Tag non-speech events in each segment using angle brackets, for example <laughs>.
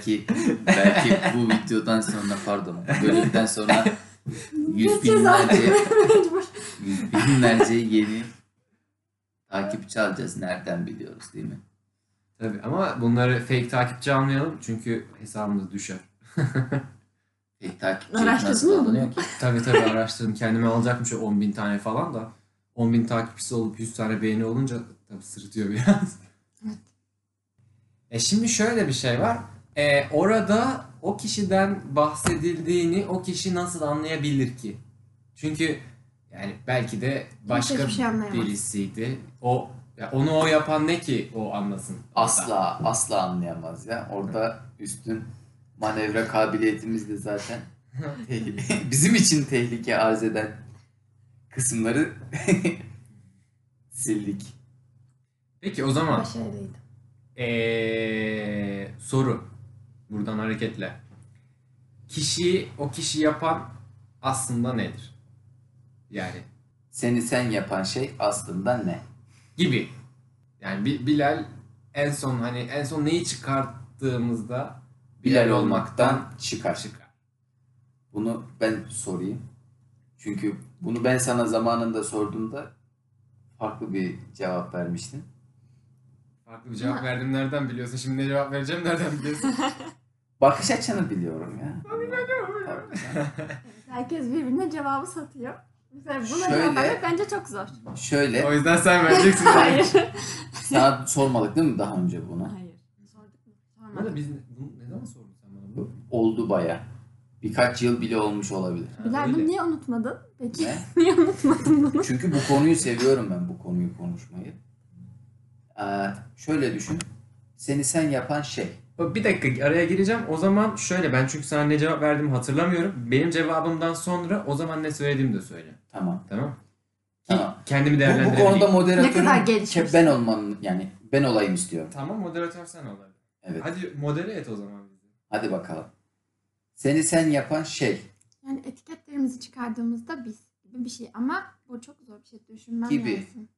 belki belki bu videodan sonra pardon bölümden sonra yüz binlerce <laughs> yüz binlerce yeni takipçi alacağız. Nereden biliyoruz değil mi? Tabii ama bunları fake takipçi almayalım çünkü hesabımız düşer. Fake takipçi Araştırdın nasıl mı alınıyor ki? Tabii tabii araştırdım. Kendime alacakmış 10 bin tane falan da. 10 bin takipçisi olup 100 tane beğeni olunca tabii sırıtıyor biraz. Evet. E şimdi şöyle bir şey var. E, orada o kişiden bahsedildiğini o kişi nasıl anlayabilir ki? Çünkü yani belki de başka şey birisiydi. O ya onu o yapan ne ki o anlasın? Asla asla anlayamaz ya. Orada üstün manevra kabiliyetimiz de zaten <laughs> <laughs> bizim için tehlike arz eden kısımları <laughs> sildik. Peki o zaman Başarılıydı. Ee, soru. Buradan hareketle. Kişiyi o kişi yapan aslında nedir? Yani Seni sen yapan şey aslında ne? gibi. Yani Bi- Bilal en son hani en son neyi çıkarttığımızda Bilal olmaktan çıkar. çıkar. Bunu ben sorayım. Çünkü bunu ben sana zamanında sorduğumda farklı bir cevap vermiştin. Farklı bir cevap verdim nereden biliyorsun? Şimdi ne cevap vereceğim nereden biliyorsun? <laughs> Bakış açını biliyorum ya. <laughs> Herkes birbirine cevabı satıyor. Mesela buna Şöyle- cevap vermek bence çok zor. o Şöyle, yüzden sen vereceksin. <laughs> Hayır. sana sormadık değil mi daha önce bunu? Hayır. Sorduk mu? Sormadık. biz bunu ne zaman sordun sen bana bunu? Oldu baya. Birkaç yıl bile olmuş olabilir. Ha, Bilal öyle. bunu niye unutmadın? Peki. Ne? <laughs> niye unutmadın bunu? Çünkü bu konuyu seviyorum ben bu konuyu konuşmayı. Ee, şöyle düşün. Seni sen yapan şey. Bir dakika araya gireceğim. O zaman şöyle ben çünkü sana ne cevap verdiğimi hatırlamıyorum. Benim cevabımdan sonra o zaman ne söylediğimi de söyle. Tamam. Tamam? Tamam. kendimi Bu, bu değerlendirebileyim. konuda moderatörüm Ne kadar gelişmiş. ke- ben olmam yani ben olayım istiyorum. Tamam moderatör sen ol. Evet. Hadi modere et o zaman bizi. Hadi bakalım. Seni sen yapan şey Yani etiketlerimizi çıkardığımızda biz gibi bir şey. Ama bu çok zor bir şey. Düşünmem Gibi. lazım.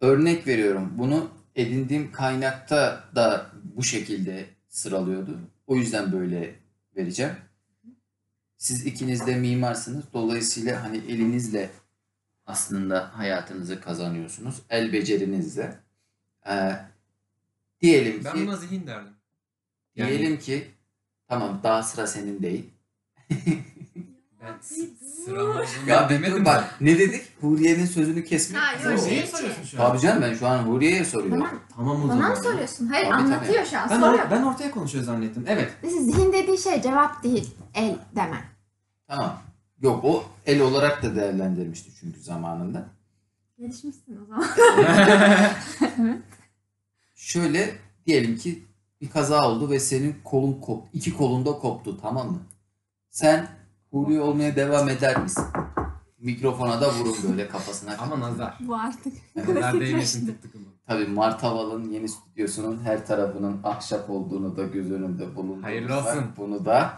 Örnek veriyorum. Bunu edindiğim kaynakta da bu şekilde sıralıyordu. O yüzden böyle vereceğim. Siz ikiniz de mimarsınız. Dolayısıyla hani elinizle aslında hayatınızı kazanıyorsunuz. El becerinizle. Ee, diyelim Ben ki buna zihin derdim. Yani diyelim ki tamam daha sıra senin değil. <laughs> ben sıram olduğunu Ya demedim mi? bak ne dedik? Huriye'nin sözünü kesme. Ha, yok, şey- soruyorsun şu an. Tabii canım ben şu an Huriye'ye soruyorum. Bana, Tamam o bana zaman. mı soruyorsun? Hayır Tabii, anlatıyor şu an. Ben, Soruyor. or- ben ortaya konuşuyor zannettim. Evet. Mesela zihin dediği şey cevap değil. El demen. Tamam. Yok o el olarak da değerlendirmişti çünkü zamanında. Gelişmişsin o zaman. <laughs> Şöyle diyelim ki bir kaza oldu ve senin kolun kop, iki kolunda koptu tamam mı? Sen Huriye olmaya devam eder misin? Mikrofona da vurun böyle kafasına. Ama nazar. bu artık. Nazar değmesin tık tıkı bu. Tabii Martaval'ın yeni stüdyosunun her tarafının ahşap olduğunu da göz önünde bulundurursak Hayırlı olsun. Bunu da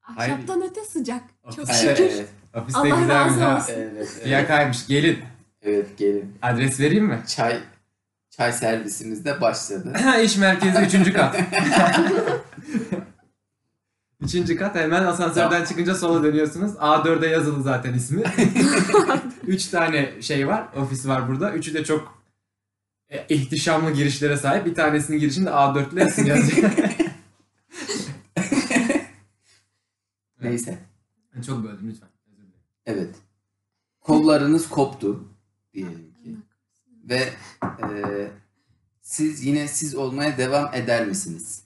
Hayır. Ahşaptan öte sıcak. Çok Evet, şükür. evet, Ofiste Allah güzelmiş razı olsun. evet, evet. Gelin. evet gelin. Adres vereyim mi? Çay çay servisimiz de başladı. <laughs> İş merkezi 3. kat. <laughs> Üçüncü kat hemen asansörden çıkınca sola dönüyorsunuz. A4'e yazılı zaten ismi. <laughs> Üç tane şey var, ofis var burada. Üçü de çok e, ihtişamlı girişlere sahip. Bir tanesinin girişinde A4 ile isim yazıyor. <laughs> Neyse. Ben çok böldüm lütfen. Özür dilerim. Evet. Kollarınız koptu diyelim ki. Ve e, siz yine siz olmaya devam eder misiniz?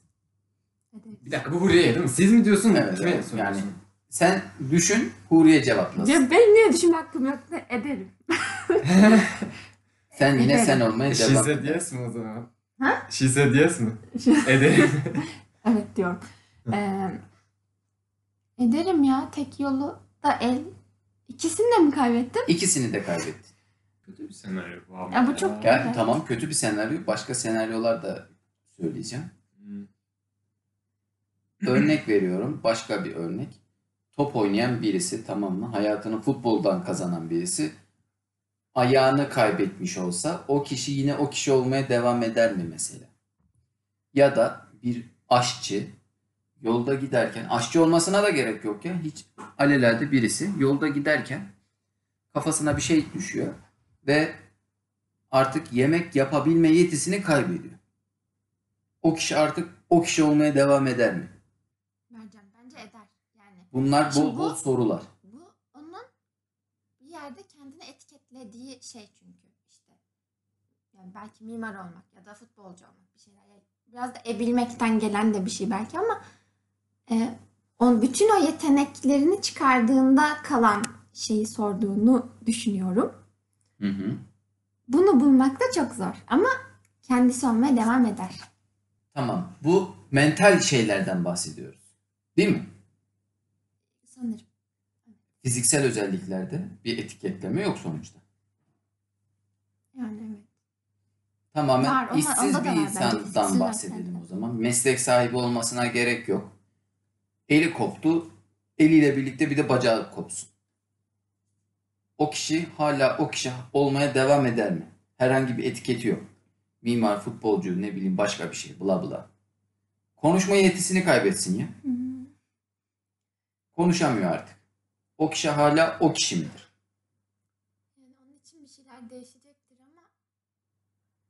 Bir dakika bu Huriye değil mi? Siz mi diyorsun? Evet, Kime evet, yani. Sen düşün, Huriye cevaplasın. Ya ben niye düşünme hakkım yok da ederim. <laughs> Sen yine Ederim. sen olmaya She devam said yes mi o zaman? Ha? She said yes mi? Ederim. <laughs> evet diyorum. Ee, ederim ya. Tek yolu da el. İkisini de mi kaybettim? İkisini de kaybettin. Kötü bir senaryo bu ama. Ya bu çok Ya, Evet. Tamam kötü bir senaryo. Başka senaryolar da söyleyeceğim. Örnek veriyorum. Başka bir örnek. Top oynayan birisi tamam mı? Hayatını futboldan kazanan birisi. Ayağını kaybetmiş olsa o kişi yine o kişi olmaya devam eder mi mesela? Ya da bir aşçı yolda giderken aşçı olmasına da gerek yok ya. Hiç alelade birisi yolda giderken kafasına bir şey düşüyor ve artık yemek yapabilme yetisini kaybediyor. O kişi artık o kişi olmaya devam eder mi? Mercan bence eder. Yani Bunlar Şimdi bol bol bu- sorular. bu onun bir yerde kendini etiketlediği şey çünkü işte. Yani belki mimar olmak ya da futbolcu olmak bir şeyler. Yani biraz da ebilmekten gelen de bir şey belki ama e, on, bütün o yeteneklerini çıkardığında kalan şeyi sorduğunu düşünüyorum. Hı hı. Bunu bulmak da çok zor ama kendisi olmaya devam eder. Tamam. Bu mental şeylerden bahsediyoruz. Değil mi? Sanırım. Fiziksel özelliklerde bir etiketleme yok sonuçta. Yani evet. Tamamen Var, onlar- işsiz onda da bir var bence insandan fiziksel bahsedelim özellikler. o zaman. Meslek sahibi olmasına gerek yok. Eli koptu. Eliyle birlikte bir de bacağı kopsun. O kişi hala o kişi olmaya devam eder mi? Herhangi bir etiketi yok. Mimar, futbolcu, ne bileyim başka bir şey, bla bla. Konuşma yetisini kaybetsin ya. Hı. Konuşamıyor artık. O kişi hala o kişi midir? Yani onun için bir şeyler değişecektir ama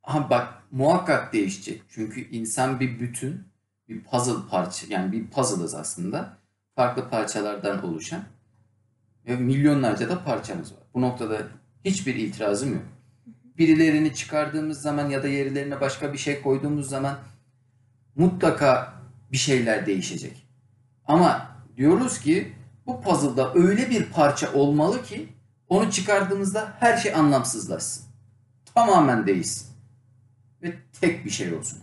Aha bak muhakkak değişecek. Çünkü insan bir bütün, bir puzzle parça yani bir puzzle'ız aslında. Farklı parçalardan oluşan ve milyonlarca da parçamız var. Bu noktada hiçbir itirazım yok. Birilerini çıkardığımız zaman ya da yerlerine başka bir şey koyduğumuz zaman mutlaka bir şeyler değişecek. Ama diyoruz ki bu puzzle'da öyle bir parça olmalı ki onu çıkardığımızda her şey anlamsızlaşsın. Tamamen değişsin ve tek bir şey olsun.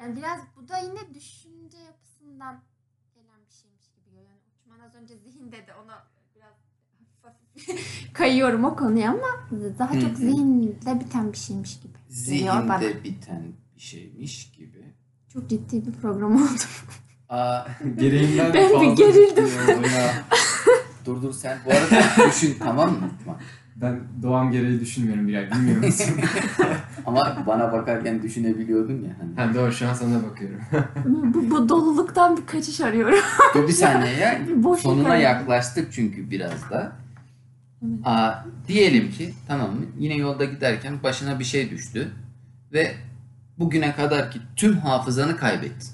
Yani biraz bu da yine düşünce yapısından gelen bir şeymiş gibi. Yani Uçman az önce zihin dedi ona biraz <laughs> kayıyorum o konuya ama daha çok zihinde biten bir şeymiş gibi. Zihinde biten bir şeymiş gibi. Çok ciddi bir program oldu. <laughs> Aa, <laughs> Gereğinden Ben bir fazla gerildim. oldu ya. <laughs> dur dur sen bu arada düşün tamam mı? Ben doğam gereği düşünmüyorum bir ay. Bilmiyor musun? <laughs> Ama bana bakarken düşünebiliyordun ya. Hani. ha, doğru şu an sana bakıyorum. bu, bu doluluktan bir kaçış arıyorum. Dur bir saniye ya. Bir boşluk Sonuna arıyorum. yaklaştık çünkü biraz da. Evet. Aa, diyelim ki tamam mı? Yine yolda giderken başına bir şey düştü ve bugüne kadar ki tüm hafızanı kaybettin.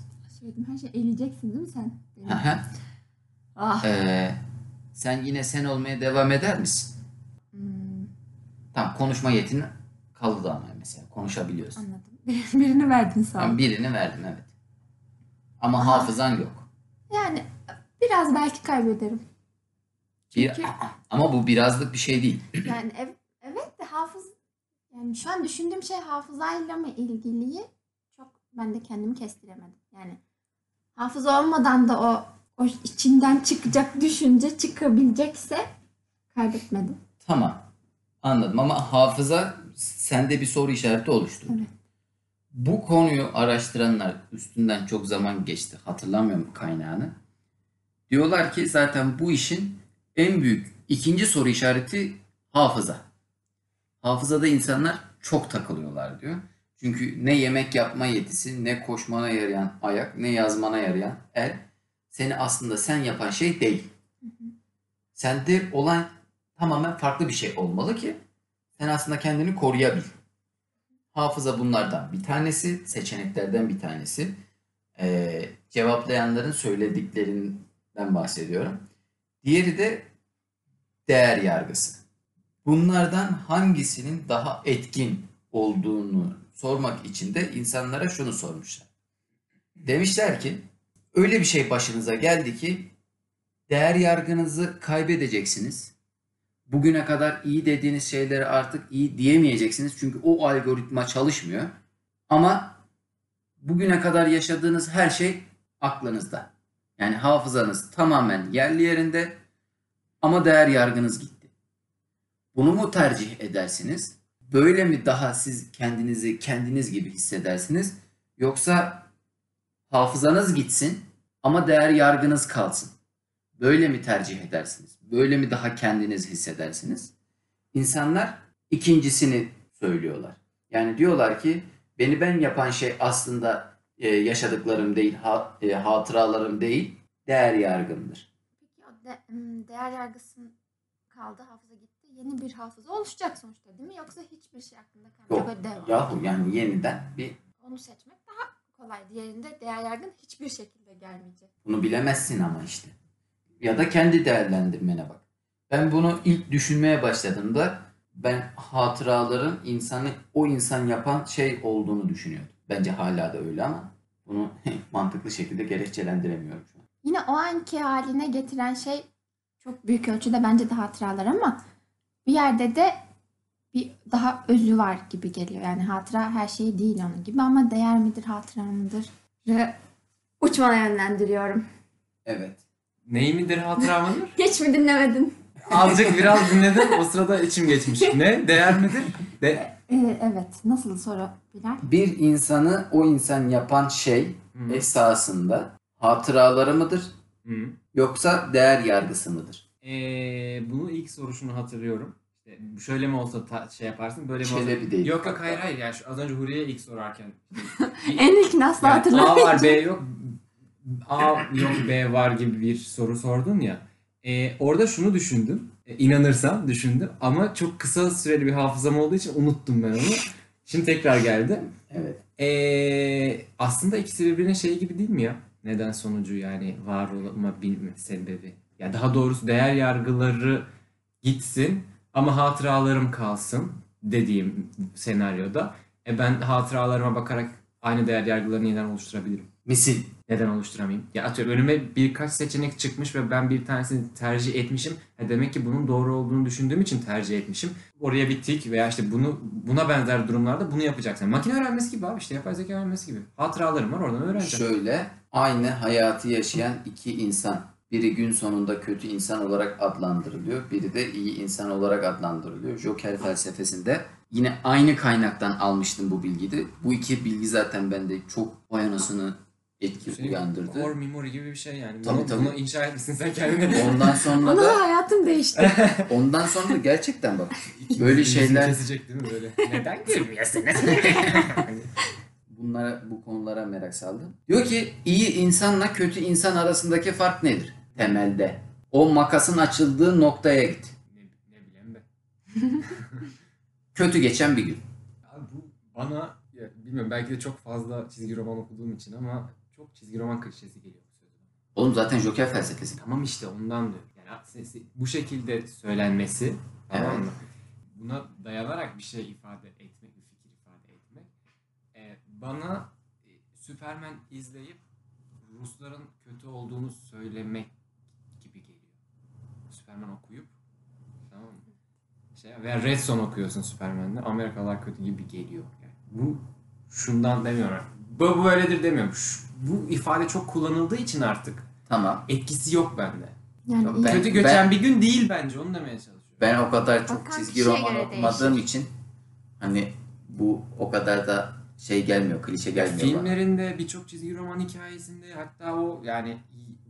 Söyledim her şey eleyeceksin değil mi sen? Ah. Ee, sen yine sen olmaya devam eder misin? Hmm, Tamam konuşma yetin kaldı ama mesela konuşabiliyorsun. anladım. <laughs> Birini verdin sağ ol. Birini verdim evet. Ama Aha. hafızan yok. Yani biraz belki kaybederim. Bir, Çünkü- ama bu birazlık bir şey değil. <clears throat> Yani ev, evet de hafız yani şu an düşündüğüm şey hafızayla mı ilgili çok ben de kendimi kestiremedim. Yani hafıza olmadan da o o içinden çıkacak düşünce çıkabilecekse kaybetmedim. Tamam. Anladım ama hafıza sende bir soru işareti oluşturdu. Evet. Bu konuyu araştıranlar üstünden çok zaman geçti. Hatırlamıyorum kaynağını. Diyorlar ki zaten bu işin en büyük ikinci soru işareti hafıza. Hafızada insanlar çok takılıyorlar diyor. Çünkü ne yemek yapma yetisi, ne koşmana yarayan ayak, ne yazmana yarayan el seni aslında sen yapan şey değil. Sende olan tamamen farklı bir şey olmalı ki sen aslında kendini koruyabil. Hafıza bunlardan bir tanesi, seçeneklerden bir tanesi. Ee, cevaplayanların söylediklerinden bahsediyorum. Diğeri de değer yargısı. Bunlardan hangisinin daha etkin olduğunu sormak için de insanlara şunu sormuşlar. Demişler ki öyle bir şey başınıza geldi ki değer yargınızı kaybedeceksiniz. Bugüne kadar iyi dediğiniz şeyleri artık iyi diyemeyeceksiniz. Çünkü o algoritma çalışmıyor. Ama bugüne kadar yaşadığınız her şey aklınızda. Yani hafızanız tamamen yerli yerinde ama değer yargınız gitti. Bunu mu tercih edersiniz? Böyle mi daha siz kendinizi kendiniz gibi hissedersiniz? Yoksa hafızanız gitsin ama değer yargınız kalsın. Böyle mi tercih edersiniz? Böyle mi daha kendiniz hissedersiniz? İnsanlar ikincisini söylüyorlar. Yani diyorlar ki beni ben yapan şey aslında e, yaşadıklarım değil, ha- e, hatıralarım değil, değer yargımdır. Peki o de- m, değer yargısın kaldı, hafıza gitti. Yeni bir hafıza oluşacak sonuçta değil mi? Yoksa hiçbir şey hakkında Yok. kalmayacak ve devam. Yahu yani yeniden bir Onu seçmek daha kolay. Diğerinde değer yargın hiçbir şekilde gelmeyecek. Bunu bilemezsin ama işte. Ya da kendi değerlendirmene bak. Ben bunu ilk düşünmeye başladığımda ben hatıraların insanı o insan yapan şey olduğunu düşünüyordum. Bence hala da öyle ama bunu <laughs> mantıklı şekilde gerekçelendiremiyorum şu an. Yine o anki haline getiren şey çok büyük ölçüde bence de hatıralar ama bir yerde de bir daha özü var gibi geliyor. Yani hatıra her şey değil onun gibi ama değer midir, hatıra mıdır? Uçmana yönlendiriyorum. Evet. Ney midir hatıra mıdır? <laughs> Hiç mi dinlemedin? Azıcık biraz dinledim. O sırada içim geçmiş. Ne? Değer midir? De Ee, evet. Nasıl soru Bilal? Bir insanı o insan yapan şey Hı. esasında hatıraları mıdır Hı. yoksa değer yargısı mıdır? Ee, bunu ilk soruşunu hatırlıyorum. İşte şöyle mi olsa ta- şey yaparsın, böyle mi olsa... Çelebi değil. Yok yok hayır hayır. Şu, az önce Huriye ilk sorarken. <laughs> En ilk nasıl yani A hatırlamayacağım. var B yok. A yok B var gibi bir soru sordun ya. Ee, orada şunu düşündüm. E, inanırsam düşündüm. Ama çok kısa süreli bir hafızam olduğu için unuttum ben onu. Şimdi tekrar geldi. Evet. Ee, aslında ikisi birbirine şey gibi değil mi ya? Neden sonucu yani var olma bilme sebebi. Ya daha doğrusu değer yargıları gitsin ama hatıralarım kalsın dediğim senaryoda. E ben hatıralarıma bakarak aynı değer yargılarını yeniden oluşturabilirim. Misil. Neden oluşturamayayım? Ya atıyorum önüme birkaç seçenek çıkmış ve ben bir tanesini tercih etmişim. Ha demek ki bunun doğru olduğunu düşündüğüm için tercih etmişim. Oraya bir tik veya işte bunu buna benzer durumlarda bunu yapacaksın. Makine öğrenmesi gibi abi işte yapay zeka öğrenmesi gibi. Hatıralarım var oradan öğreneceğim. Şöyle aynı hayatı yaşayan iki insan. Biri gün sonunda kötü insan olarak adlandırılıyor. Biri de iyi insan olarak adlandırılıyor. Joker felsefesinde yine aynı kaynaktan almıştım bu bilgiyi. Bu iki bilgi zaten bende çok vay anasını etki Şey, uyandırdı. Core memory gibi bir şey yani. Tabii, bunu, tabii. bunu inşa etmişsin sen kendine. <laughs> Ondan sonra da hayatım değişti. <laughs> ondan sonra da gerçekten bak <laughs> Böyle şeyler- kesecek değil mi böyle? Neden gülmüyorsunuz? bunlara bu konulara merak saldım. Diyor ki iyi insanla kötü insan arasındaki fark nedir? Temelde. O makasın açıldığı noktaya git. ne, ne bileyim ben. <laughs> Kötü geçen bir gün. Abi bu bana ya bilmiyorum belki de çok fazla çizgi roman okuduğum için ama çok çizgi roman klişesi geliyor. Oğlum zaten Joker felsefesi. Tamam işte ondan diyorum. Yani sesi- bu şekilde söylenmesi tamam Evet. mı? Buna dayanarak bir şey ifade etmek, bir fikir ifade etmek e, bana e, Superman izleyip Rusların kötü olduğunu söylemek. Superman okuyup tamam mı? Şey, veya Red Son okuyorsun Superman'de. Amerikalılar kötü gibi geliyor. Yani bu şundan demiyorum. Bu bu böyledir demiyorum. Şu- bu ifade çok kullanıldığı için artık Tamam. etkisi yok bende. Yani Yok, ben- Kötü göçen bir gün değil bence onu demeye çalışıyorum. Ben o kadar çok Bakan çizgi roman okumadığım değişir. için hani bu o kadar da şey gelmiyor, klişe gelmiyor bana. Filmlerinde birçok çizgi roman hikayesinde hatta o yani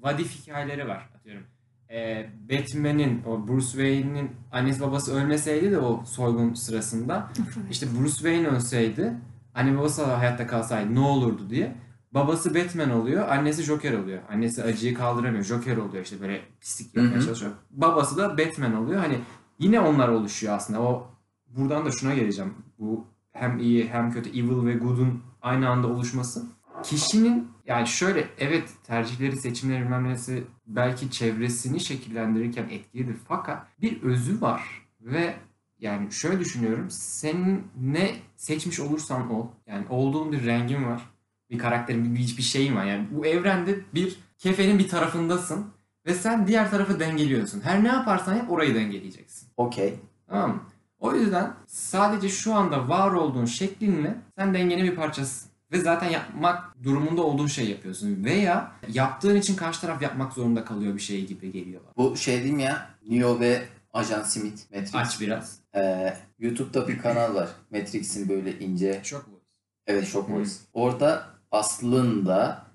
vadif hikayeleri var atıyorum. Ee, Batman'in o Bruce Wayne'in annesi babası ölmeseydi de o soygun sırasında işte Bruce Wayne ölseydi anne babası hayatta kalsaydı ne olurdu diye. Babası Batman oluyor, annesi Joker oluyor. Annesi acıyı kaldıramıyor, Joker oluyor işte böyle pislik yapmaya çalışıyor. Babası da Batman oluyor. Hani yine onlar oluşuyor aslında. O buradan da şuna geleceğim. Bu hem iyi hem kötü evil ve good'un aynı anda oluşması. Kişinin yani şöyle evet tercihleri, seçimleri bilmem nesi belki çevresini şekillendirirken etkilidir. Fakat bir özü var ve yani şöyle düşünüyorum. Senin ne seçmiş olursan ol. Yani olduğun bir rengin var. Bir karakterin, bir, bir şeyin var. Yani bu evrende bir kefenin bir tarafındasın. Ve sen diğer tarafı dengeliyorsun. Her ne yaparsan yap orayı dengeleyeceksin. Okey. Tamam mı? O yüzden sadece şu anda var olduğun şeklinle sen dengenin bir parçasısın. Ve zaten yapmak durumunda olduğun şey yapıyorsun. Veya yaptığın için karşı taraf yapmak zorunda kalıyor bir şey gibi geliyor bana. Bu şey diyeyim ya Neo ve Ajan Smith Matrix. Aç biraz. Ee, YouTube'da bir kanal var. Matrix'in böyle ince. Çok bu. Evet Shock. Voice. Orada aslında.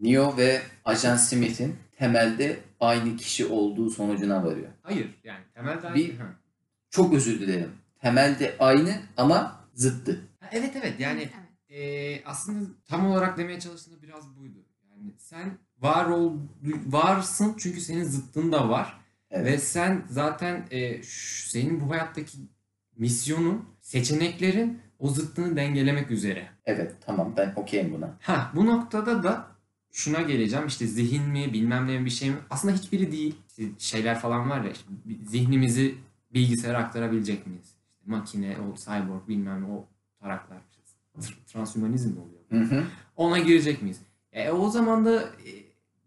Neo ve Ajan Smith'in temelde aynı kişi olduğu sonucuna varıyor. Hayır yani temelde Bir- Hı. Çok özür dilerim. Temelde aynı ama zıttı. Ha, Evet evet yani Evet. E, aslında tam olarak demeye çalıştığında biraz buydu. Yani sen var ol varsın çünkü senin zıttın da var. Evet. Ve sen zaten e, ş- senin bu hayattaki misyonun, seçeneklerin o zıttını dengelemek üzere. Evet tamam ben okeyim buna. Ha bu noktada da şuna geleceğim işte zihin mi bilmem ne bir şey mi aslında hiçbiri değil. Şeyler falan var ya işte zihnimizi bilgisayara aktarabilecek miyiz? İşte makine, o cyborg bilmem ne o taraklar. Tr- Transhümanizm mi oluyor? Hı hı. Ona girecek miyiz? E, o zaman da e,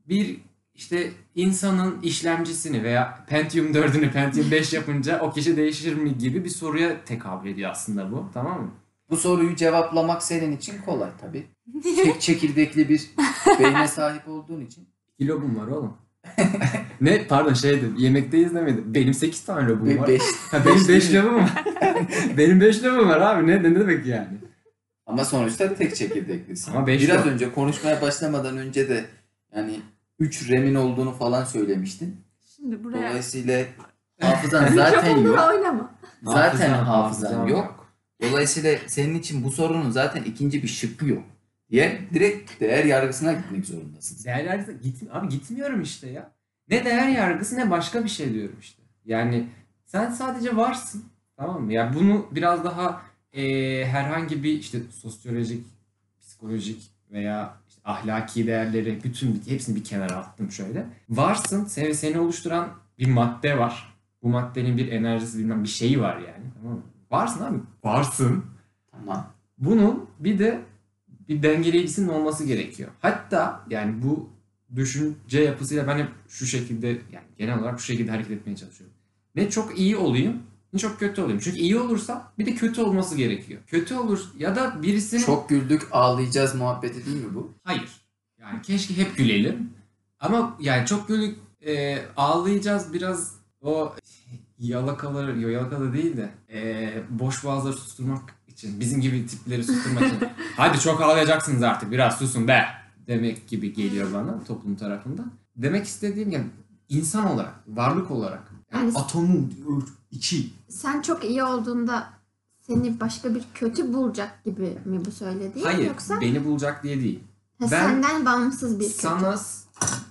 bir işte insanın işlemcisini veya Pentium 4'ünü Pentium 5 <laughs> yapınca o kişi değişir mi gibi bir soruya tekabül ediyor aslında bu. Tamam mı? Bu soruyu cevaplamak senin için kolay tabii. <laughs> Tek çekirdekli bir beyne sahip olduğun için. İki lobum var oğlum. <laughs> ne? Pardon şeydi. Yemekteyiz demedim. Benim 8 tane lobum var. beş. Ha, benim 5 lobum var. benim 5 lobum var abi. Ne, ne demek yani? Ama sonuçta tek çekirdeklisin. Ama beş Biraz yok. önce konuşmaya başlamadan önce de yani 3 remin olduğunu falan söylemiştin. Şimdi buraya Dolayısıyla <laughs> hafızan zaten yok. oynama. Zaten hafızan hafızam yok. Dolayısıyla senin için bu sorunun zaten ikinci bir şıkkı yok. Diye direkt değer yargısına gitmek zorundasın. Değer yargısı git, abi gitmiyorum işte ya. Ne değer yargısı ne başka bir şey diyorum işte. Yani sen sadece varsın. Tamam mı? Yani bunu biraz daha e, herhangi bir işte sosyolojik, psikolojik veya işte ahlaki değerleri bütün hepsini bir kenara attım şöyle. Varsın, seni, seni oluşturan bir madde var. Bu maddenin bir enerjisi bilmem bir şeyi var yani. Tamam mı? Varsın abi. Varsın. Tamam. Bunun bir de bir dengeleyicisinin olması gerekiyor. Hatta yani bu düşünce yapısıyla ben hep şu şekilde yani genel olarak şu şekilde hareket etmeye çalışıyorum. Ne çok iyi olayım çok kötü olayım. Çünkü iyi olursam bir de kötü olması gerekiyor. Kötü olur ya da birisini... Çok güldük ağlayacağız muhabbeti değil mi bu? Hayır. Yani keşke hep gülelim. Ama yani çok güldük e, ağlayacağız biraz o yalakaları, yo yalakalı değil de e, boş boğazları susturmak için, bizim gibi tipleri susturmak için. <laughs> Hadi çok ağlayacaksınız artık biraz susun be demek gibi geliyor bana toplum tarafından. Demek istediğim yani insan olarak, varlık olarak yani atomu 2. Sen çok iyi olduğunda seni başka bir kötü bulacak gibi mi bu söylediğin Hayır, yoksa? beni bulacak diye değil. Ha, ben senden bağımsız bir kötü. Sana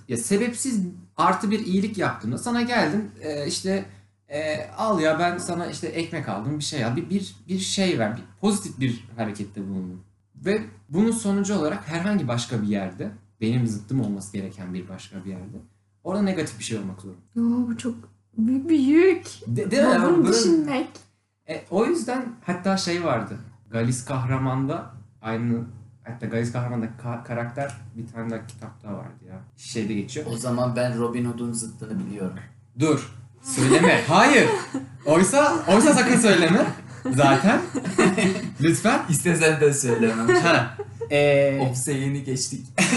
ya sebepsiz artı bir iyilik yaptığımda sana geldim e, işte e, al ya ben sana işte ekmek aldım bir şey al bir bir, bir şey ver bir, pozitif bir harekette bulundum. Ve bunun sonucu olarak herhangi başka bir yerde benim zıttım olması gereken bir başka bir yerde orada negatif bir şey olmak zorunda. Oo, bu çok büyük bir yük. De, değil mi? Bunu Bunun- düşünmek. E, o yüzden hatta şey vardı. Galis Kahraman'da aynı hatta Galis Kahraman'da ka- karakter bir tane daha kitapta vardı ya. Şeyde geçiyor. O zaman ben Robin Hood'un zıttını biliyorum. Dur. Söyleme. Hayır. Oysa oysa sakın söyleme. Zaten. Lütfen. İstesen de söylemem. <laughs> Ha. Ee, Ofse yeni geçtik. <laughs>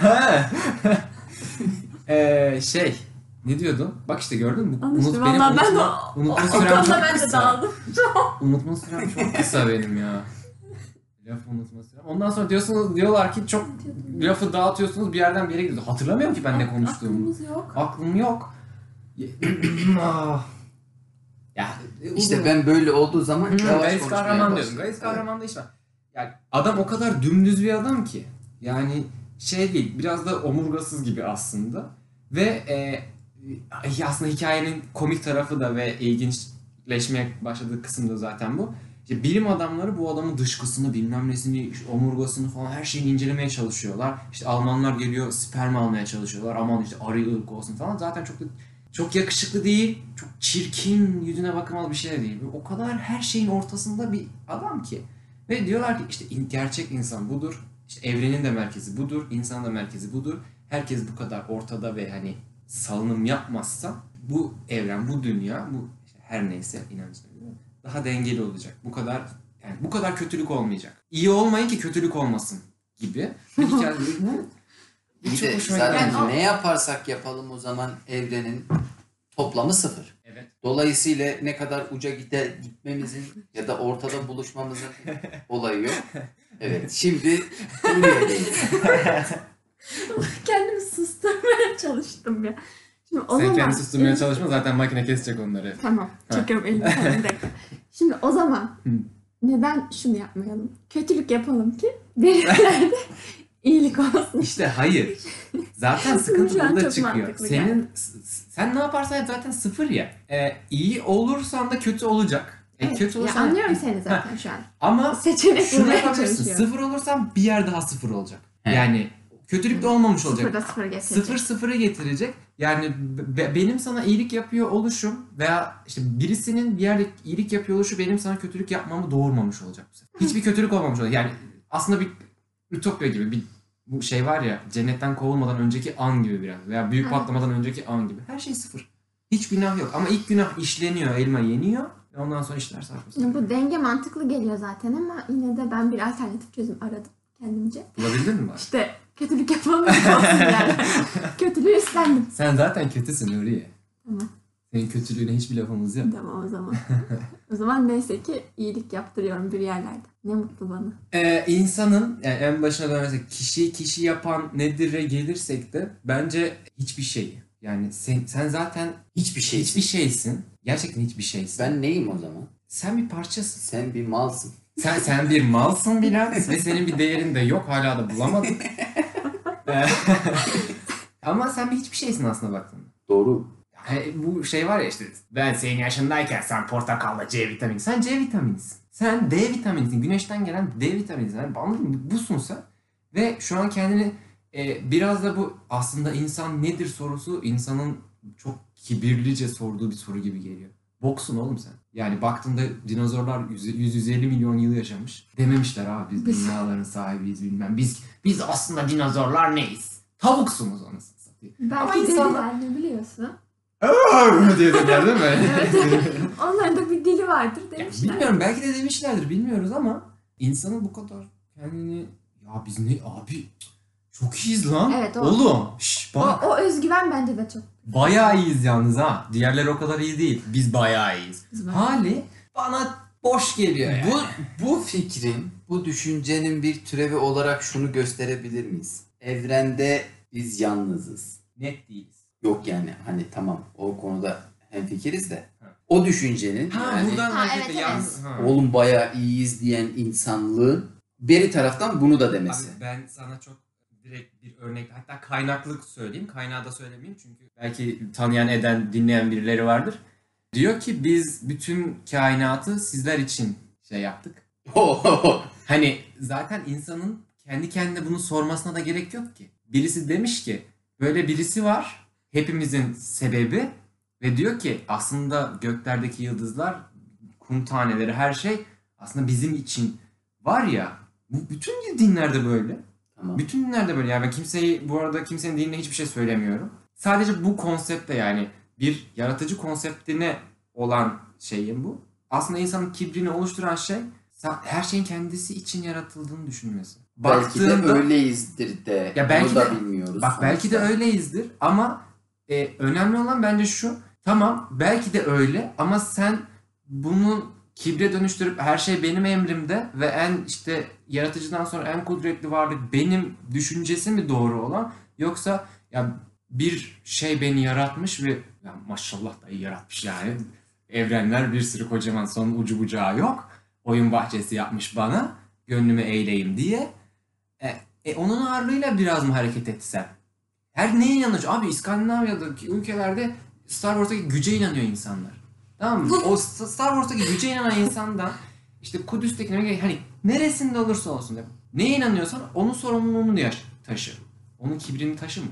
ha. Ee, <laughs> şey. Ne diyordun? Bak işte gördün mü? Anlaşıldı. benim Vallahi ben de unutma, o- unutma O sürem konuda çok ben de kısa. dağıldım. <laughs> Unutma sürem çok kısa benim ya. Lafı unutma sürem. Ondan sonra diyorsunuz diyorlar ki çok lafı dağıtıyorsunuz bir yerden bir yere gidiyorsunuz. Hatırlamıyorum ki ben ne konuştuğumu. Aklımız yok. Aklım yok. Ah. <clears throat> ya İşte ben böyle olduğu zaman Hı, yavaş konuşmaya Kahraman diyordum. başlıyorum. Galis Kahraman'da iş var. Yani adam o kadar dümdüz bir adam ki. Yani şey değil, biraz da omurgasız gibi aslında. Ve e, aslında hikayenin komik tarafı da ve ilginçleşmeye başladığı kısım da zaten bu. İşte bilim adamları bu adamın dışkısını, bilmem nesini, omurgasını falan her şeyini incelemeye çalışıyorlar. İşte Almanlar geliyor sperm almaya çalışıyorlar. Aman işte arı ırk olsun falan. Zaten çok da çok yakışıklı değil, çok çirkin, yüzüne bakılmalı bir şey de değil. O kadar her şeyin ortasında bir adam ki. Ve diyorlar ki işte gerçek insan budur. İşte evrenin de merkezi budur, insanın da merkezi budur. Herkes bu kadar ortada ve hani salınım yapmazsa bu evren, bu dünya, bu işte her neyse inancına göre daha dengeli olacak. Bu kadar yani bu kadar kötülük olmayacak. İyi olmayın ki kötülük olmasın gibi. Bir hikaye bu. Bu Bir de zaten. Yani ne yaparsak yapalım o zaman evrenin toplamı sıfır. Evet. Dolayısıyla ne kadar uca gide, gitmemizin ya da ortada buluşmamızın olayı yok. <laughs> Evet şimdi buraya <laughs> çalıştım ya. Şimdi o Sen zaman... kendi susturmaya çalışma zaten makine kesecek onları. Tamam. Ha. Çekiyorum elimi. <laughs> Tamam, bir dakika. Şimdi o zaman neden şunu yapmayalım? Kötülük yapalım ki verilerde <laughs> iyilik olsun. İşte hayır. Zaten <laughs> sıkıntı burada çıkıyor. Senin sen ne yaparsan yap zaten sıfır ya. Ee, iyi olursan da kötü olacak. E, Evet, kötü ya olursan anlıyorum seni zaten şu an. ama Seçenek şunu yapabilirsin. Sıfır olursan bir yer daha sıfır olacak. He. Yani kötülük de olmamış olacak. Sıfırda sıfır getirecek. Sıfır sıfırı getirecek. Yani be- benim sana iyilik yapıyor oluşum veya işte birisinin bir yerde iyilik yapıyor oluşu benim sana kötülük yapmamı doğurmamış olacak. Hiçbir kötülük olmamış olacak. Yani aslında bir ütopya gibi bir bu şey var ya cennetten kovulmadan önceki an gibi biraz veya büyük Evet. patlamadan önceki an gibi. Her şey sıfır. Hiç günah yok ama ilk günah işleniyor, elma yeniyor ve ondan sonra işler saçma bu denge mantıklı geliyor zaten ama yine de ben bir alternatif çözüm aradım kendimce. Bulabildin mi? İşte kötülük yapalım yani. <laughs> Kötülüğü üstlendim. Sen zaten kötüsün Nuriye. Tamam. Senin kötülüğüne hiçbir lafımız yok. Tamam o zaman. o zaman neyse ki iyilik yaptırıyorum bir yerlerde. Ne mutlu bana. Ee, insanın yani en başına dönersek kişi kişi yapan nedir'e gelirsek de bence hiçbir şey. Yani sen, sen zaten Hiçbir şey. hiçbir şeysin. Gerçekten hiçbir şeysin. Ben neyim o zaman? Sen bir parçasın. Sen bir malsın. Sen sen bir malsın Bilal <laughs> ve senin bir değerin de yok. Hala da bulamadım. <laughs> Ee, <laughs> Ama sen bir hiçbir şeysin aslında baktığında. Doğru. Hani bu şey var ya işte ben senin yaşındayken sen portakalla C vitamini. Sen C vitaminisin. Sen D vitaminisin. Güneşten gelen D vitaminisin. Yani anladın mı? Busun sen. Ve şu an kendini e, biraz da bu aslında insan nedir sorusu insanın çok kibirlice sorduğu bir soru gibi geliyor. Boksun oğlum sen. Yani baktığında dinozorlar 100-150 milyon yıl yaşamış. Dememişler abi biz Biz- dünyaların sahibiyiz bilmem. Biz biz aslında dinozorlar neyiz? Tavuksunuz anasını satayım. Ama Belki insanlar- dediler ne biliyorsun? diye dediler değil mi? Evet. <laughs> Onların da bir dili vardır Ya demişler. bilmiyorum belki de demişlerdir bilmiyoruz ama insanın bu kadar kendini ya biz ne abi çok iyiyiz lan. Evet, o- Oğlum şş, O, bak o özgüven bence de çok. Bayağı iyiyiz yalnız ha. Diğerleri o kadar iyi değil. Biz bayağı iyiyiz. Biz bayağı- Hali bana boş geliyor yani. Bu, bu fikrin, bu düşüncenin bir türevi olarak şunu gösterebilir miyiz? Evrende biz yalnızız. net değiliz. Yok yani hani tamam o konuda hemfikiriz de. O düşüncenin Ha yani buradan Ha, hareketle evet, yalnız. Ha. oğlum bayağı iyiyiz diyen insanlığın beri taraftan bunu da demesi. Abi ben sana çok direkt bir örnek hatta kaynaklık söyleyeyim. Kaynağı da söylemeyeyim çünkü belki tanıyan eden dinleyen birileri vardır. Diyor ki biz bütün kainatı sizler için şey yaptık. <laughs> Hani zaten insanın kendi kendine bunu sormasına da gerek yok ki. Birisi demiş ki böyle birisi var hepimizin sebebi ve diyor ki aslında göklerdeki yıldızlar, kum taneleri her şey aslında bizim için var ya bu bütün dinlerde böyle. Tamam. Bütün dinlerde böyle. Yani ben kimseyi bu arada kimsenin dinine hiçbir şey söylemiyorum. Sadece bu konsepte yani bir yaratıcı konseptine olan şeyim bu. Aslında insanın kibrini oluşturan şey her şeyin kendisi için yaratıldığını düşünmesi. Belki de Baktığında- öyleyizdir de. Ya belki Bunu da de- bilmiyoruz. Bak belki de sonuçta. öyleyizdir ama e, önemli olan bence şu. Tamam belki de öyle ama sen bunu kibre dönüştürüp her şey benim emrimde ve en işte yaratıcıdan sonra en kudretli varlık benim düşüncesi mi doğru olan yoksa ya bir şey beni yaratmış ve ya maşallah da yaratmış yani. Evrenler bir sürü kocaman son ucu bucağı yok. Oyun bahçesi yapmış bana. Gönlümü eğleyim diye. E, e, onun ağırlığıyla biraz mı hareket etsem? Her neye inanıyor? Abi İskandinavya'daki ülkelerde Star Wars'taki güce inanıyor insanlar. Tamam mı? O Star Wars'taki güce inanan insandan işte Kudüs'tekine hani neresinde olursa olsun. ya, Neye inanıyorsan onun sorumluluğunu yaş- taşı. Onun kibrini taşıma.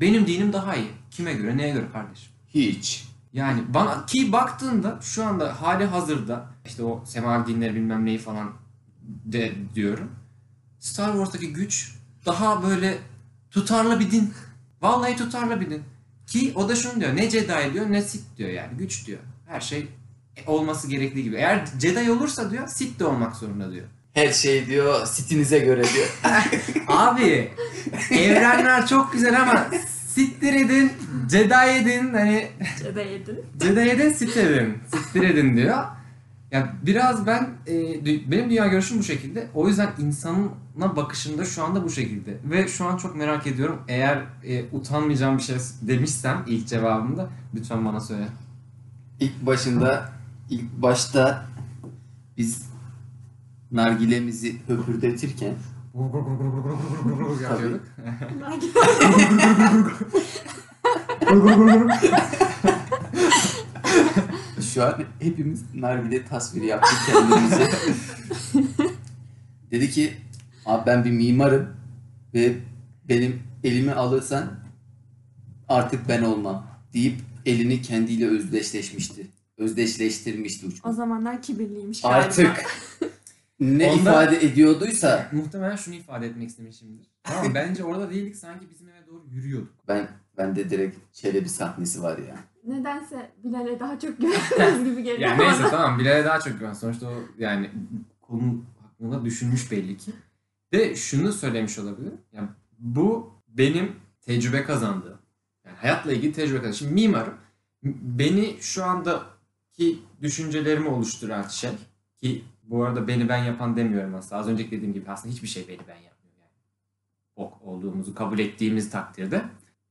Benim dinim daha iyi. Kime göre, neye göre kardeşim? Hiç. Yani bana ki baktığında şu anda hali hazırda işte o semavi dinleri bilmem neyi falan de diyorum. Star Wars'taki güç daha böyle tutarlı bir din. Vallahi tutarlı bir din. Ki o da şunu diyor. Ne Jedi diyor ne Sith diyor yani. Güç diyor. Her şey olması gerektiği gibi. Eğer Jedi olursa diyor Sith de olmak zorunda diyor. Her şey diyor sitinize göre diyor. <laughs> Abi evrenler çok güzel ama siktir edin, Jedi edin hani Cede yedin. Jedi edin, Sith edin. Edin diyor. Ya biraz ben e, benim dünya görüşüm bu şekilde. O yüzden insanına bakışım da şu anda bu şekilde. Ve şu an çok merak ediyorum. Eğer e, utanmayacağım bir şey demişsem ilk cevabımda lütfen bana söyle. İlk başında ilk başta biz nargilemizi höpürdetirken yapıyorduk. şu an hepimiz nargile tasviri yaptık kendimize. Dedi ki abi ben bir mimarım ve benim elimi alırsan artık ben olmam deyip elini kendiyle özdeşleşmişti. Özdeşleştirmişti uçma. O zamanlar kibirliymiş galiba. Artık ne Onda- ifade ediyorduysa Muhtemelen şunu ifade etmek istemişimdir. Tamam <laughs> bence orada değildik sanki bizim eve doğru yürüyorduk. ben bende direkt Çelebi sahnesi var ya. Nedense Bilal'e daha çok güveniyoruz gibi geliyor Yani neyse tamam Bilal'e daha çok güven. Sonuçta o yani konu hakkında düşünmüş belli ki. De şunu söylemiş olabilir. Yani bu benim tecrübe kazandığım. Yani hayatla ilgili tecrübe kazandığım. Şimdi mimarım. Beni şu andaki düşüncelerimi oluşturan şey ki bu arada beni ben yapan demiyorum aslında. Az önceki dediğim gibi aslında hiçbir şey beni ben yapmıyor. Yani ok olduğumuzu kabul ettiğimiz takdirde.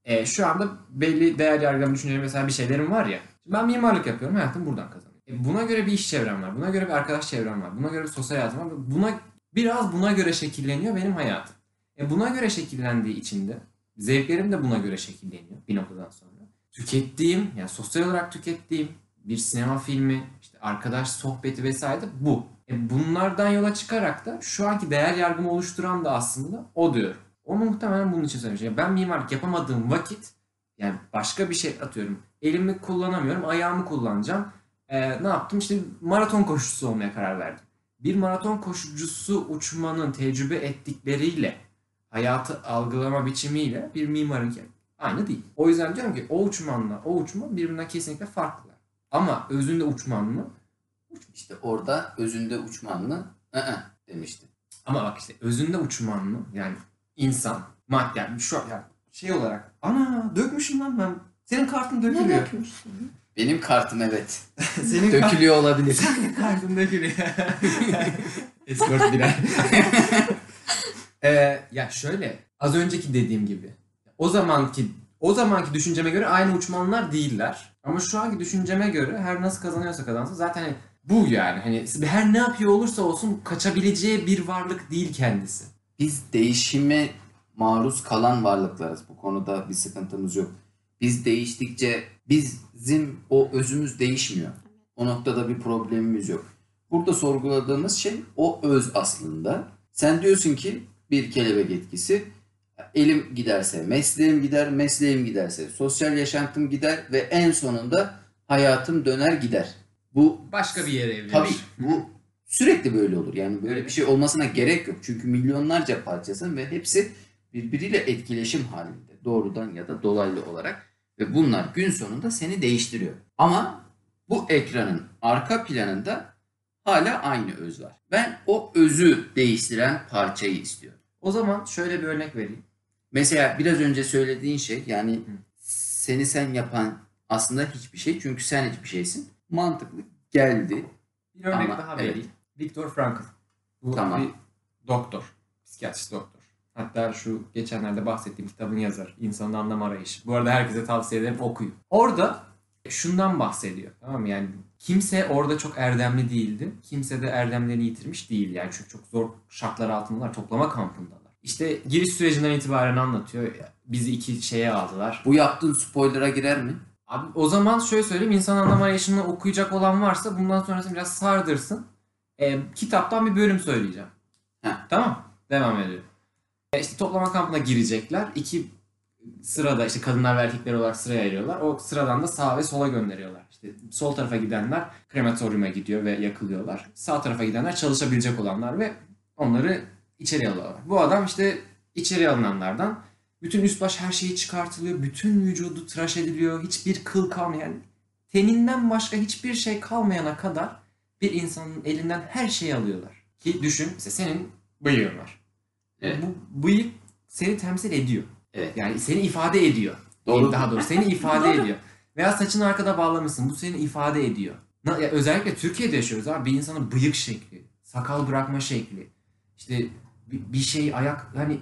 E, şu anda belli değer yargılama düşünceleri mesela bir şeylerim var ya. Şimdi ben mimarlık yapıyorum. Hayatım buradan kazanıyorum. E, buna göre bir iş çevrem var. Buna göre bir arkadaş çevrem var. Buna göre bir sosyal hayatım var. Buna biraz buna göre şekilleniyor benim hayatım. E, buna göre şekillendiği için de zevklerim de buna göre şekilleniyor bir noktadan sonra. Tükettiğim, yani sosyal olarak tükettiğim bir sinema filmi, işte arkadaş sohbeti vesaire bu. E, bunlardan yola çıkarak da şu anki değer yargımı oluşturan da aslında o diyor. Onu muhtemelen bunun için söylemiş. Yani ben mimarlık yapamadığım vakit yani başka bir şey atıyorum. Elimi kullanamıyorum, ayağımı kullanacağım. Ee, ne yaptım? İşte maraton koşucusu olmaya karar verdim. Bir maraton koşucusu uçmanın tecrübe ettikleriyle hayatı algılama biçimiyle bir mimarınki aynı değil. O yüzden diyorum ki o uçmanla o uçma birbirinden kesinlikle farklılar. Ama özünde uçman mı? İşte orada özünde uçman mı? ı demişti. Ama bak işte özünde uçman mı? Yani insan, madde yani şu yani şey olarak ana dökmüşüm lan ben. Senin kartın Ne dökülüyor. dökmüşsün? Benim kartım evet. <laughs> Senin Dökülüyor olabilir. kartın dökülüyor. <laughs> <laughs> Escort birer. Ee, ya şöyle az önceki dediğim gibi o zamanki o zamanki düşünceme göre aynı uçmanlar değiller. Ama şu anki düşünceme göre her nasıl kazanıyorsa kazansın zaten hani bu yani hani her ne yapıyor olursa olsun kaçabileceği bir varlık değil kendisi. Biz değişime maruz kalan varlıklarız. Bu konuda bir sıkıntımız yok. Biz değiştikçe bizim o özümüz değişmiyor. O noktada bir problemimiz yok. Burada sorguladığımız şey o öz aslında. Sen diyorsun ki bir kelebek etkisi elim giderse mesleğim gider, mesleğim giderse sosyal yaşantım gider ve en sonunda hayatım döner gider. Bu Başka bir yere evlenir. Tabii bu sürekli böyle olur. Yani böyle bir şey olmasına gerek yok. Çünkü milyonlarca parçasın ve hepsi birbiriyle etkileşim halinde. Doğrudan ya da dolaylı olarak. Ve bunlar gün sonunda seni değiştiriyor. Ama bu ekranın arka planında hala aynı öz var. Ben o özü değiştiren parçayı istiyorum. O zaman şöyle bir örnek vereyim. Mesela biraz önce söylediğin şey yani seni sen yapan aslında hiçbir şey. Çünkü sen hiçbir şeysin. Mantıklı geldi. Bir örnek Ama, daha evet. vereyim. Viktor Frankl. Bu Tamam. bir doktor. Psikiyatrist doktor. Hatta şu geçenlerde bahsettiğim kitabın yazarı. İnsanın Anlam Arayışı. Bu arada herkese tavsiye ederim okuyun. Orada şundan bahsediyor. Tamam mı? Yani kimse orada çok erdemli değildi. Kimse de erdemlerini yitirmiş değil. Yani çünkü çok zor şartlar altındalar. Toplama kampındalar. İşte giriş sürecinden itibaren anlatıyor. Bizi iki şeye aldılar. Bu yaptığın spoiler'a girer mi? Abi o zaman şöyle söyleyeyim. İnsan anlam arayışını okuyacak olan varsa bundan sonrası biraz sardırsın. Ee, kitaptan bir bölüm söyleyeceğim. Heh. Tamam. Devam ediyor. E, işte toplama kampına girecekler. İki sırada işte kadınlar ve erkekler olarak sıraya ayırıyorlar. O sıradan da sağa ve sola gönderiyorlar. İşte sol tarafa gidenler krematoryuma gidiyor ve yakılıyorlar. Sağ tarafa gidenler çalışabilecek olanlar ve onları içeri alıyorlar. Bu adam işte içeri alınanlardan bütün üst baş her şeyi çıkartılıyor. Bütün vücudu tıraş ediliyor. Hiçbir kıl kalmayan, yani teninden başka hiçbir şey kalmayana kadar bir insanın elinden her şeyi alıyorlar. Ki düşün, mesela senin bıyığın var. Evet. Bu bıyık seni temsil ediyor. Evet. Yani seni ifade ediyor. Doğru. Daha doğrusu seni ifade <laughs> ediyor. Veya saçını arkada bağlamışsın. Bu seni ifade ediyor. Na- ya özellikle Türkiye'de yaşıyoruz abi. Bir insanın bıyık şekli, sakal bırakma şekli, işte bir, bir şey ayak hani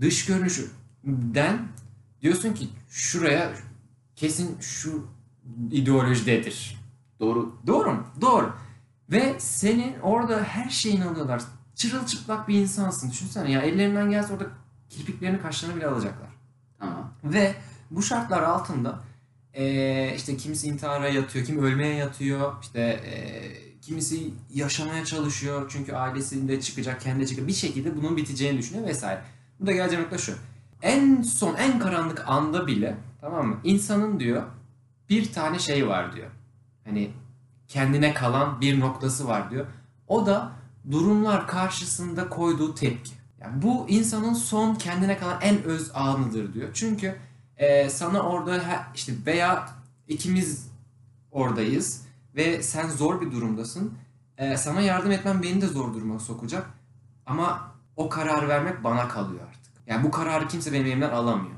dış görünüşünden diyorsun ki şuraya kesin şu ideolojidedir. Doğru. Doğru mu? Doğru. Ve senin orada her şeyini alıyorlar. Çırılçıplak bir insansın. Düşünsene ya ellerinden gelse orada kirpiklerini kaşlarını bile alacaklar. Tamam. Ve bu şartlar altında eee, işte kimisi intihara yatıyor, kimi ölmeye yatıyor, işte eee, kimisi yaşamaya çalışıyor çünkü ailesinde çıkacak, kendi çıkacak bir şekilde bunun biteceğini düşünüyor vesaire. Bu da geleceğim nokta şu. En son, en karanlık anda bile tamam mı? İnsanın diyor bir tane şey var diyor. Hani kendine kalan bir noktası var diyor. O da durumlar karşısında koyduğu tepki. Yani bu insanın son kendine kalan en öz anıdır diyor. Çünkü e, sana orada işte veya ikimiz oradayız ve sen zor bir durumdasın. E, sana yardım etmem beni de zor duruma sokacak. Ama o kararı vermek bana kalıyor artık. Yani bu kararı kimse benim elimden alamıyor.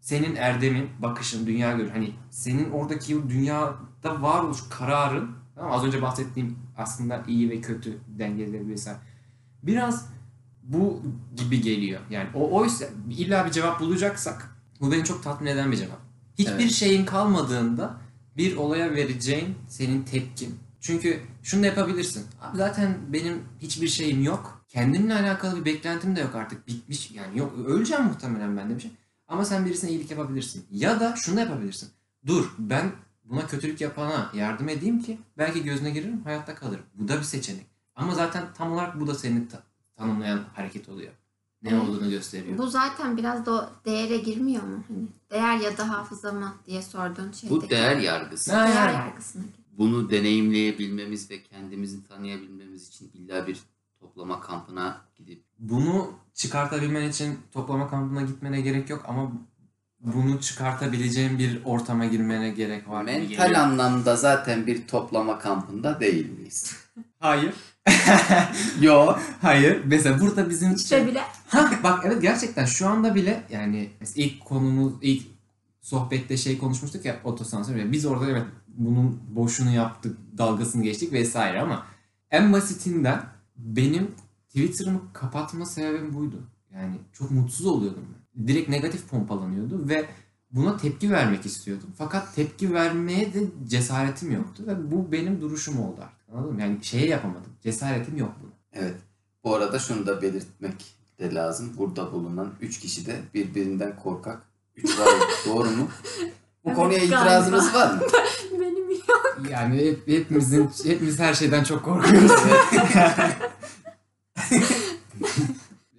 Senin erdemin, bakışın, dünya görüşün. Hani senin oradaki dünyada varoluş kararın tamam az önce bahsettiğim aslında iyi ve kötü dengeleri vesaire. Biraz bu gibi geliyor. Yani o oysa illa bir cevap bulacaksak bu beni çok tatmin eden bir cevap. Hiçbir Evet. şeyin kalmadığında bir olaya vereceğin senin tepkin. Çünkü şunu da yapabilirsin. Abi zaten benim hiçbir şeyim yok. Kendimle alakalı bir beklentim de yok artık. Bitmiş yani yok. Öleceğim muhtemelen ben de bir şey. Ama sen birisine iyilik yapabilirsin. Ya da şunu da yapabilirsin. Dur ben buna kötülük yapana yardım edeyim ki belki gözüne girerim hayatta kalırım. Bu da bir seçenek. Ama zaten tam olarak bu da seni ta- tanımlayan hareket oluyor. Ne Evet. olduğunu gösteriyor. Bu zaten biraz da değere girmiyor mu? Hani değer ya da hafıza mı diye sorduğun şey. Bu değer yargısı. Değer yani. yargısına giriyor. Bunu deneyimleyebilmemiz ve kendimizi tanıyabilmemiz için illa bir toplama kampına gidip Bunu çıkartabilmen için toplama kampına gitmene gerek yok ama bunu çıkartabileceğin bir ortama girmene gerek var. mental anlamda zaten bir toplama kampında değil miyiz? Hayır. Yo. Hayır. Mesela burada bizim İşte bile Ha bak evet gerçekten şu anda bile yani ilk konumuz ilk sohbette şey konuşmuştuk ya otosansör. Biz orada evet bunun boşunu yaptık, dalgasını geçtik vesaire ama en basitinden benim Twitter'ımı kapatma sebebim buydu. Yani çok mutsuz oluyordum ben. Direkt negatif pompalanıyordu ve buna tepki vermek istiyordum. Fakat tepki vermeye de cesaretim yoktu ve bu benim duruşum oldu artık. Anladın mı? Yani şeye yapamadım. Cesaretim yok buna. Evet. Bu arada şunu da belirtmek de lazım. Burada bulunan 3 kişi de birbirinden korkak. 3 var. <laughs> Doğru mu? Bu Evet, konuya galiba. itirazınız var mı? <laughs> benim yok. Yani hep, hepimizin hepimiz her şeyden çok korkuyoruz. <laughs>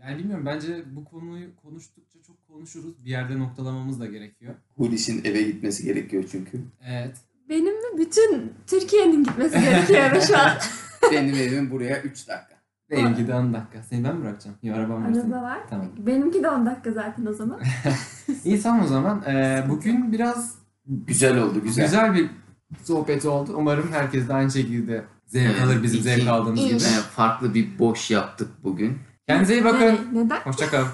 yani bilmiyorum bence bu konuyu konuştukça çok konuşuruz. Bir yerde noktalamamız da gerekiyor. Hulusi'nin eve gitmesi gerekiyor çünkü. Evet. Benim mi? Bütün Türkiye'nin gitmesi gerekiyor şu an. <laughs> Benim evim buraya 3 dakika. Benimki de 10 dakika. Seni ben mi bırakacağım? Ya arabam var. Araba var. Tamam. Benimki de 10 dakika zaten o zaman. <laughs> İyi tamam o zaman. Ee, bugün biraz Güzel oldu güzel. güzel bir sohbet oldu. Umarım herkes de aynı şekilde zevk alır bizim iki- zevk aldığımız gibi. Ee, farklı bir boş yaptık bugün. Kendinize iyi bakın. Ne- Neden? Hoşçakalın.